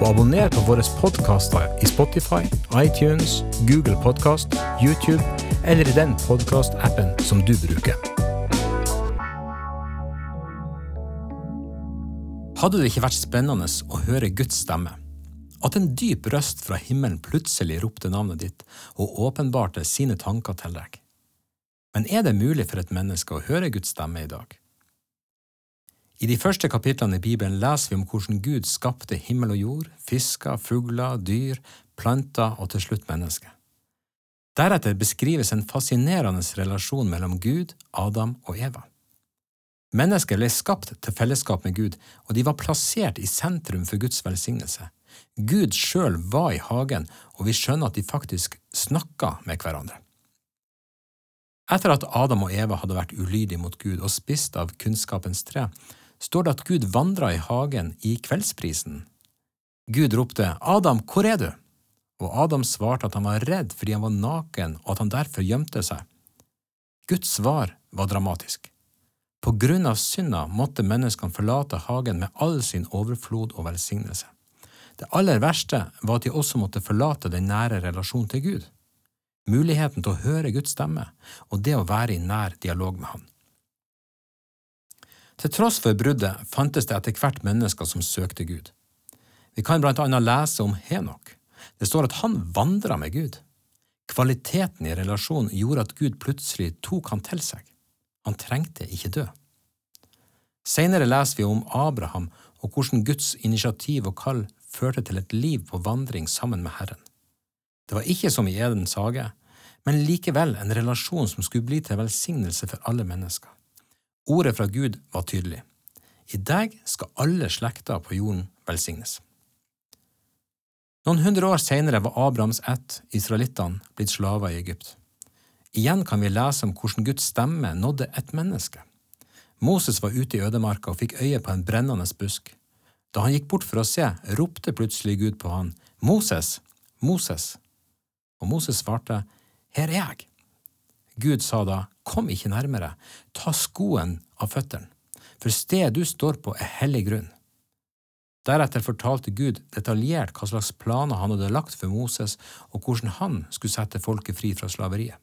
og abonner på våre podkaster i Spotify, iTunes, Google Podkast, YouTube eller i den podkastappen som du bruker. Hadde det ikke vært spennende å høre Guds stemme? At en dyp røst fra himmelen plutselig ropte navnet ditt og åpenbarte sine tanker til deg. Men er det mulig for et menneske å høre Guds stemme i dag? I de første kapitlene i Bibelen leser vi om hvordan Gud skapte himmel og jord, fisker, fugler, dyr, planter og til slutt mennesket. Deretter beskrives en fascinerende relasjon mellom Gud, Adam og Eva. Mennesker ble skapt til fellesskap med Gud, og de var plassert i sentrum for Guds velsignelse. Gud sjøl var i hagen, og vi skjønner at de faktisk snakka med hverandre. Etter at Adam og Eva hadde vært ulydige mot Gud og spist av kunnskapens tre, står det at Gud vandra i hagen i kveldsprisen. Gud ropte, Adam, hvor er du? Og Adam svarte at han var redd fordi han var naken og at han derfor gjemte seg. Guds svar var dramatisk. På grunn av synda måtte menneskene forlate hagen med all sin overflod og velsignelse. Det aller verste var at de også måtte forlate den nære relasjonen til Gud. Muligheten til å høre Guds stemme og det å være i nær dialog med Han. Til tross for bruddet fantes det etter hvert mennesker som søkte Gud. Vi kan blant annet lese om Henok. Det står at han vandra med Gud. Kvaliteten i relasjonen gjorde at Gud plutselig tok han til seg. Han trengte ikke dø. Senere leser vi om Abraham og hvordan Guds initiativ og kall førte til et liv på vandring sammen med Herren. Det var ikke som i Edens hage, men likevel en relasjon som skulle bli til velsignelse for alle mennesker. Ordet fra Gud var tydelig. I deg skal alle slekter på jorden velsignes. Noen hundre år senere var Abrahams ett, israelittene, blitt slaver i Egypt. Igjen kan vi lese om hvordan Guds stemme nådde et menneske. Moses var ute i ødemarka og fikk øye på en brennende busk. Da han gikk bort for å se, ropte plutselig Gud på han, Moses, Moses. Og Moses svarte, Her er jeg. Gud sa da, Kom ikke nærmere, ta skoen av føttene, for stedet du står på er hellig grunn. Deretter fortalte Gud detaljert hva slags planer han hadde lagt for Moses, og hvordan han skulle sette folket fri fra slaveriet.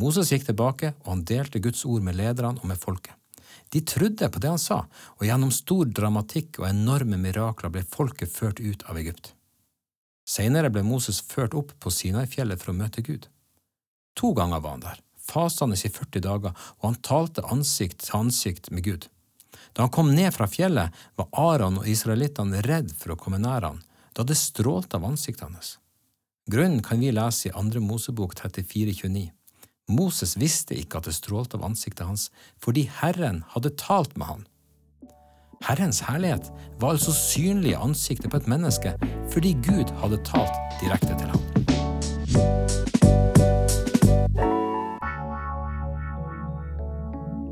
Moses gikk tilbake, og han delte Guds ord med lederne og med folket. De trodde på det han sa, og gjennom stor dramatikk og enorme mirakler ble folket ført ut av Egypt. Senere ble Moses ført opp på Sinai-fjellet for å møte Gud. To ganger var han der, fasende i 40 dager, og han talte ansikt til ansikt med Gud. Da han kom ned fra fjellet, var Aron og israelittene redd for å komme nær han, da det strålte av ansiktet hans. Grunnen kan vi lese i Andre Mosebok 34,29. Moses visste ikke at det strålte av ansiktet hans, fordi Herren hadde talt med han. Herrens herlighet var altså synlig i ansiktet på et menneske fordi Gud hadde talt direkte til ham.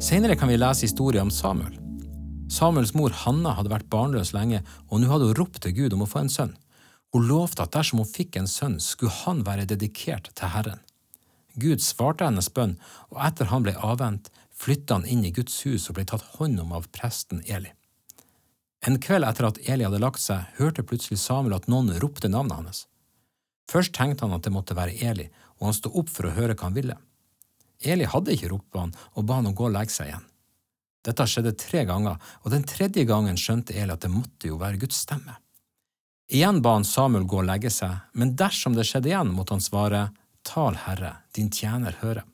Senere kan vi lese historien om Samuel. Samuels mor Hanna hadde vært barnløs lenge, og nå hadde hun ropt til Gud om å få en sønn. Hun lovte at dersom hun fikk en sønn, skulle han være dedikert til Herren. Gud svarte hennes bønn, og etter han ble avvent, flytta han inn i Guds hus og ble tatt hånd om av presten Eli. En kveld etter at Eli hadde lagt seg, hørte plutselig Samuel at noen ropte navnet hans. Først tenkte han at det måtte være Eli, og han sto opp for å høre hva han ville. Eli hadde ikke ropt på han og ba han å gå og legge seg igjen. Dette skjedde tre ganger, og den tredje gangen skjønte Eli at det måtte jo være Guds stemme. Igjen ba han Samuel gå og legge seg, men dersom det skjedde igjen, måtte han svare, Tal, Herre, din tjener hører.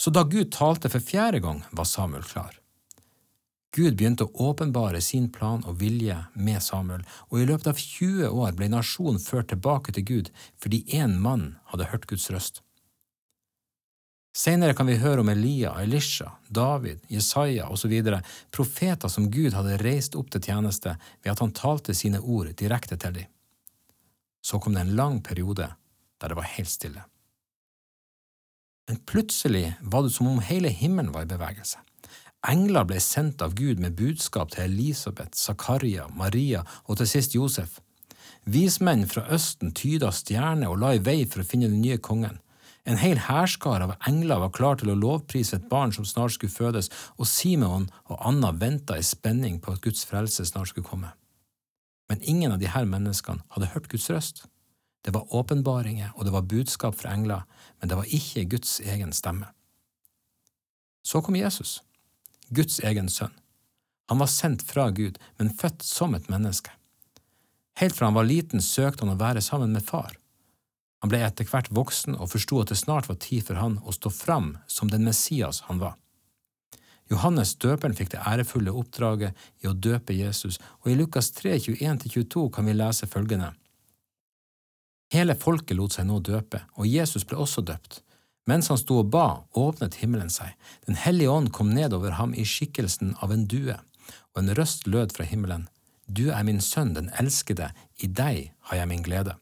Så da Gud talte for fjerde gang, var Samuel klar. Gud begynte å åpenbare sin plan og vilje med Samuel, og i løpet av 20 år ble nasjonen ført tilbake til Gud fordi én mann hadde hørt Guds røst. Senere kan vi høre om Elia, Elisha, David, Jesaja osv., profeter som Gud hadde reist opp til tjeneste ved at han talte sine ord direkte til dem. Så kom det en lang periode der det var helt stille. Men plutselig var det som om hele himmelen var i bevegelse. Engler ble sendt av Gud med budskap til Elisabeth, Zakaria, Maria og til sist Josef. Vismenn fra Østen tyda stjerner og la i vei for å finne den nye kongen. En hel hærskare av engler var klar til å lovprise et barn som snart skulle fødes, og Simeon og Anna venta i spenning på at Guds frelse snart skulle komme. Men ingen av disse menneskene hadde hørt Guds røst. Det var åpenbaringer og det var budskap fra engler, men det var ikke Guds egen stemme. Så kom Jesus, Guds egen sønn. Han var sendt fra Gud, men født som et menneske. Helt fra han var liten søkte han å være sammen med far. Han ble etter hvert voksen og forsto at det snart var tid for han å stå fram som den Messias han var. Johannes døperen fikk det ærefulle oppdraget i å døpe Jesus, og i Lukas 3, 21–22 kan vi lese følgende. Hele folket lot seg nå døpe, og Jesus ble også døpt. Mens han sto og ba, åpnet himmelen seg. Den hellige ånd kom ned over ham i skikkelsen av en due, og en røst lød fra himmelen. Du er min sønn, den elskede, i deg har jeg min glede.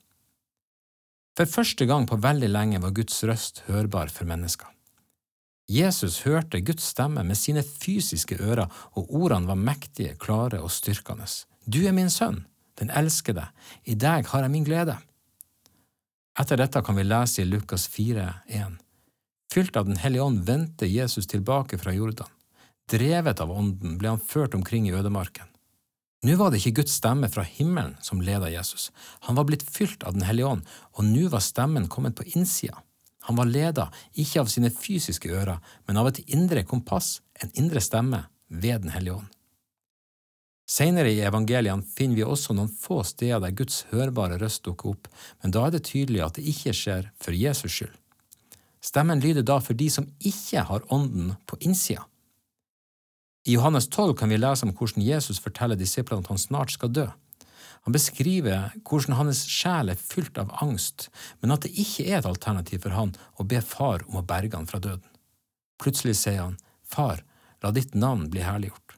For første gang på veldig lenge var Guds røst hørbar for mennesker. Jesus hørte Guds stemme med sine fysiske ører, og ordene var mektige, klare og styrkende. Du er min sønn, den elskede, i deg har jeg min glede. Etter dette kan vi lese i Lukas 4, 1. Fylt av Den hellige ånd vendte Jesus tilbake fra Jordan. Drevet av ånden ble han ført omkring i ødemarken. Nå var det ikke Guds stemme fra himmelen som leda Jesus. Han var blitt fylt av Den hellige ånd, og nå var stemmen kommet på innsida. Han var leda ikke av sine fysiske ører, men av et indre kompass, en indre stemme, ved Den hellige ånd. Senere i evangeliene finner vi også noen få steder der Guds hørbare røst dukker opp, men da er det tydelig at det ikke skjer for Jesus skyld. Stemmen lyder da for de som ikke har Ånden på innsida. I Johannes 12 kan vi lese om hvordan Jesus forteller disiplene at han snart skal dø. Han beskriver hvordan hans sjel er fylt av angst, men at det ikke er et alternativ for han å be far om å berge han fra døden. Plutselig sier han, Far, la ditt navn bli herliggjort.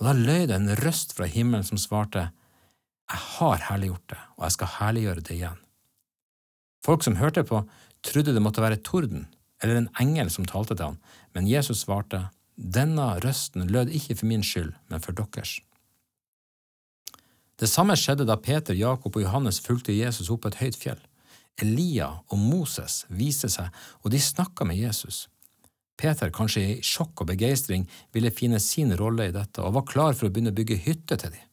Og da løy det en røst fra himmelen som svarte, Jeg har herliggjort det, og jeg skal herliggjøre det igjen. Folk som hørte på, trodde det måtte være torden eller en engel som talte til han, men Jesus svarte, denne røsten lød ikke for min skyld, men for deres. Det samme skjedde da Peter, Jakob og Johannes fulgte Jesus opp på et høyt fjell. Elia og Moses viste seg, og de snakka med Jesus. Peter, kanskje i sjokk og begeistring, ville finne sin rolle i dette og var klar for å begynne å bygge hytte til dem.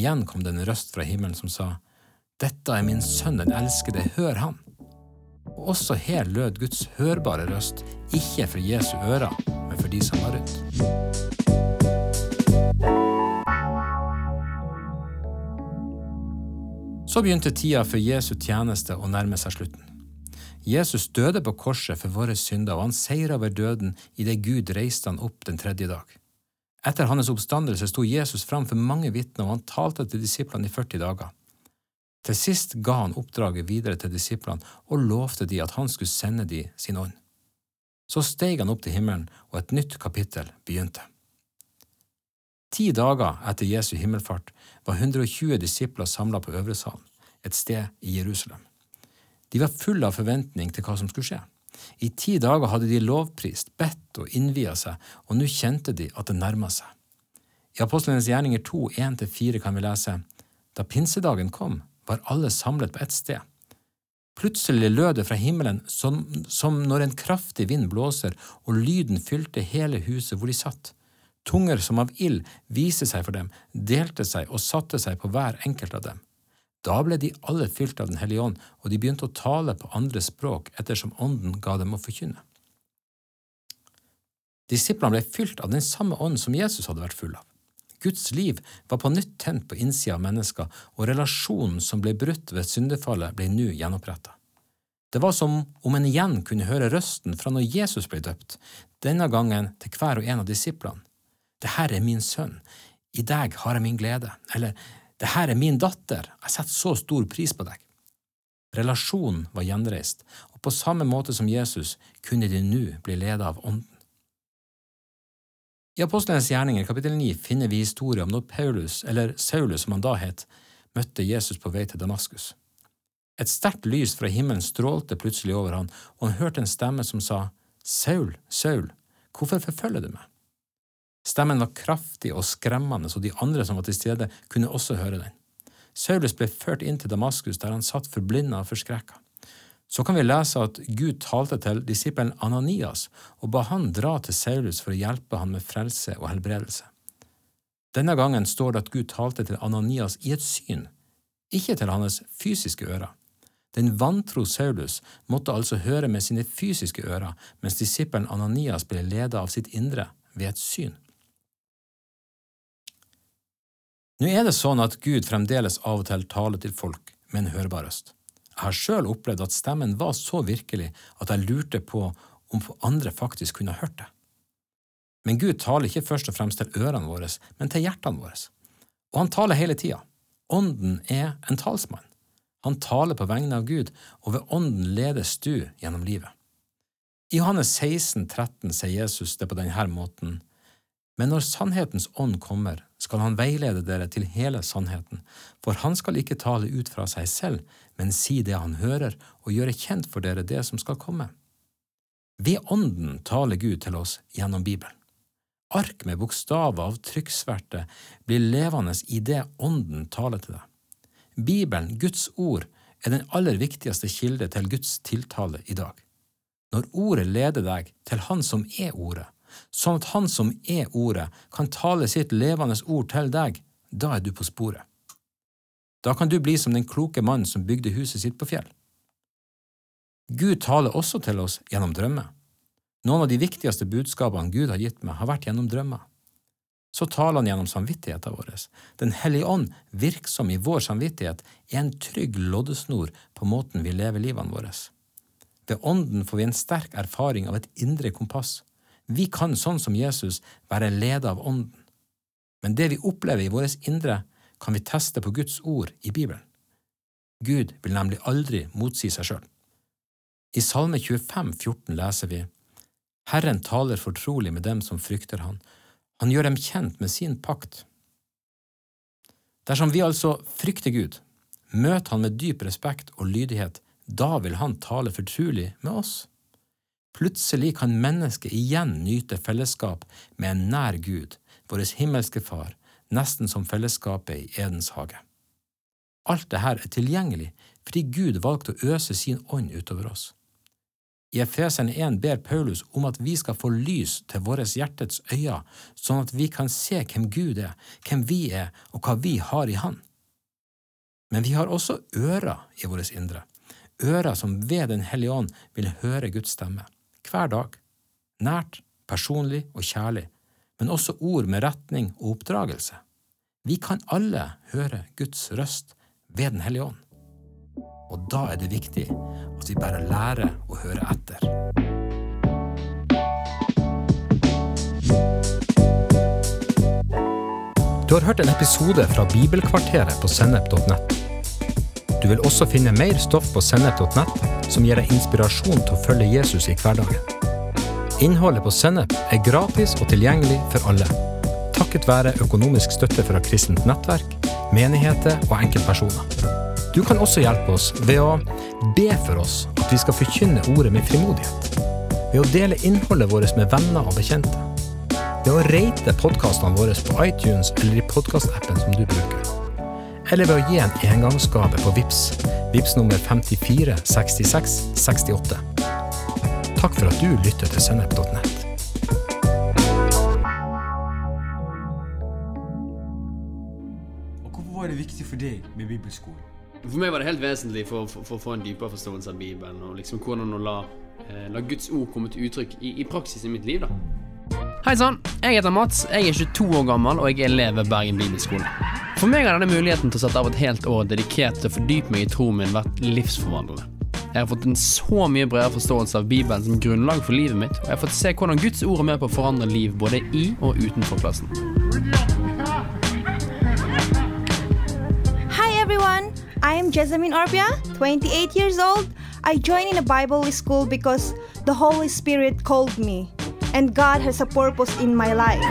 Igjen kom det en røst fra himmelen som sa, Dette er min sønn den elskede, hør han. Og også her lød Guds hørbare røst, ikke for Jesu ører, men for de som var rundt. Så begynte tida for Jesu tjeneste å nærme seg slutten. Jesus døde på korset for våre synder, og han seira over døden idet Gud reiste han opp den tredje dag. Etter hans oppstandelse sto Jesus fram for mange vitner, og han talte til disiplene i 40 dager. Til sist ga han oppdraget videre til disiplene og lovte de at han skulle sende de sin ånd. Så steg han opp til himmelen, og et nytt kapittel begynte. Ti dager etter Jesu himmelfart var 120 disipler samla på Øvresalen, et sted i Jerusalem. De var fulle av forventning til hva som skulle skje. I ti dager hadde de lovprist, bedt og innvia seg, og nå kjente de at det nærma seg. I Apostlenes gjerninger 2, 1–4 kan vi lese Da pinsedagen kom, var alle samlet på ett sted. Plutselig lød det fra himmelen som, som når en kraftig vind blåser, og lyden fylte hele huset hvor de satt. Tunger som av ild viste seg for dem, delte seg og satte seg på hver enkelt av dem. Da ble de alle fylt av Den hellige ånd, og de begynte å tale på andre språk ettersom Ånden ga dem å forkynne. Disiplene ble fylt av den samme ånd som Jesus hadde vært full av. Guds liv var på nytt tent på innsida av mennesker, og relasjonen som ble brutt ved syndefallet, ble nå gjenoppretta. Det var som om en igjen kunne høre røsten fra når Jesus ble døpt, denne gangen til hver og en av disiplene. Det her er min sønn, i deg har jeg min glede, eller det her er min datter, jeg setter så stor pris på deg. Relasjonen var gjenreist, og på samme måte som Jesus kunne de nå bli ledet av Ånden. I Apostlenes gjerninger kapittel 9 finner vi historien om når Paulus, eller Saulus som han da het, møtte Jesus på vei til Damaskus. Et sterkt lys fra himmelen strålte plutselig over han, og han hørte en stemme som sa, Saul, Saul, hvorfor forfølger du meg? Stemmen var kraftig og skremmende, så de andre som var til stede, kunne også høre den. Saulus ble ført inn til Damaskus, der han satt forblinda og forskrekka. Så kan vi lese at Gud talte til disippelen Ananias og ba han dra til Saulus for å hjelpe han med frelse og helbredelse. Denne gangen står det at Gud talte til Ananias i et syn, ikke til hans fysiske ører. Den vantro Saulus måtte altså høre med sine fysiske ører, mens disippelen Ananias ble ledet av sitt indre ved et syn. Nå er det sånn at Gud fremdeles av og til taler til folk med en hørbar røst. Jeg har sjøl opplevd at stemmen var så virkelig at jeg lurte på om andre faktisk kunne hørt det. Men Gud taler ikke først og fremst til ørene våre, men til hjertene våre. Og han taler hele tida. Ånden er en talsmann. Han taler på vegne av Gud, og ved Ånden ledes du gjennom livet. I Johannes 16, 13 sier Jesus det på denne måten, men når sannhetens ånd kommer, skal han veilede dere til hele sannheten, for han skal ikke tale ut fra seg selv, men si det han hører, og gjøre kjent for dere det som skal komme. Ved Ånden taler Gud til oss gjennom Bibelen. Ark med bokstaver av trykksverte blir levende i det Ånden taler til deg. Bibelen, Guds ord, er den aller viktigste kilde til Guds tiltale i dag. Når Ordet leder deg til Han som er Ordet, sånn at Han som er Ordet, kan tale sitt levende ord til deg, da er du på sporet. Da kan du bli som den kloke mannen som bygde huset sitt på fjell. Gud taler også til oss gjennom drømmer. Noen av de viktigste budskapene Gud har gitt meg, har vært gjennom drømmer så taler han gjennom samvittigheten vår. Den hellige ånd, virksom i vår samvittighet, er en trygg loddesnor på måten vi lever livene våre. Ved Ånden får vi en sterk erfaring av et indre kompass. Vi kan, sånn som Jesus, være ledet av Ånden. Men det vi opplever i vårt indre, kan vi teste på Guds ord i Bibelen. Gud vil nemlig aldri motsi seg sjøl. I Salme 25, 14 leser vi Herren taler fortrolig med dem som frykter Han, han gjør dem kjent med sin pakt. Dersom vi altså frykter Gud, møter Han med dyp respekt og lydighet, da vil Han tale fortrolig med oss. Plutselig kan mennesket igjen nyte fellesskap med en nær Gud, vår himmelske Far, nesten som fellesskapet i Edens hage. Alt dette er tilgjengelig fordi Gud valgte å øse sin ånd utover oss. I Efeseren 1 ber Paulus om at vi skal få lys til vårt hjertets øyne, sånn at vi kan se hvem Gud er, hvem vi er, og hva vi har i Han. Men vi har også ører i vårt indre, ører som ved Den hellige ånd vil høre Guds stemme, hver dag, nært, personlig og kjærlig, men også ord med retning og oppdragelse. Vi kan alle høre Guds røst ved Den hellige ånd. Og da er det viktig at vi bare lærer å høre etter. Du har hørt en episode fra Bibelkvarteret på sennep.nett. Du vil også finne mer stoff på sennep.nett som gir deg inspirasjon til å følge Jesus i hverdagen. Innholdet på Sennep er gratis og tilgjengelig for alle, takket være økonomisk støtte fra kristent nettverk, menigheter og enkeltpersoner. Du kan også hjelpe oss ved å be for oss at vi skal forkynne ordet med frimodighet. Ved å dele innholdet vårt med venner og bekjente. Ved å rate podkastene våre på iTunes eller i podkastappen som du bruker. Eller ved å gi en engangsgave på VIPS. VIPS nummer 54 66 68. Takk for at du lytter til sennep.nett. Hvorfor var det viktig for deg med bibelskolen? For meg var det helt vesentlig for, for, for å få en dypere forståelse av Bibelen, og liksom hvordan å la, eh, la Guds ord komme til uttrykk i, i praksis i mitt liv. da. Hei sann, jeg heter Mats, jeg er 22 år gammel og jeg er elev ved Bergen bibelskole. For meg har denne muligheten til å sette av et helt år dedikert til å fordype meg i troen min vært livsforvandlende. Jeg har fått en så mye bredere forståelse av Bibelen som grunnlag for livet mitt, og jeg har fått se hvordan Guds ord er med på å forandre liv både i og utenfor klassen. Hi everyone, I am Jessamine Orbia, 28 years old. I joined in a Bible school because the Holy Spirit called me, and God has a purpose in my life.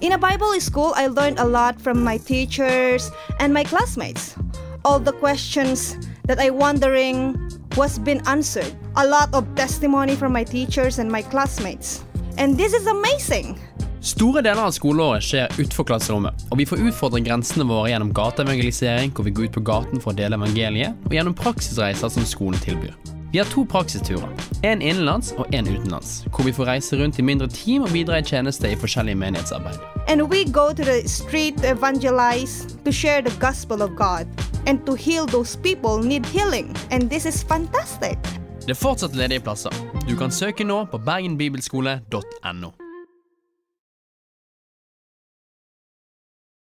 In a Bible school, I learned a lot from my teachers and my classmates. all the questions that I wondering was been answered. A lot of testimony from my teachers and my classmates. And this is amazing. Store deler av skoleåret skjer utenfor klasserommet, og vi får utfordre grensene våre gjennom gateevangelisering, hvor vi går ut på gaten for å dele evangeliet, og gjennom praksisreiser som skolen tilbyr. Vi har to praksisturer, en innenlands og en utenlands, hvor vi får reise rundt i mindre team og bidra i tjeneste i forskjellige menighetsarbeid. And we go to the street to evangelize, to share the gospel of God, and to heal those people need healing. And this is fantastic. Det er fortsatt ledige plasser. Du kan søke nå på bergenbibelskole.no.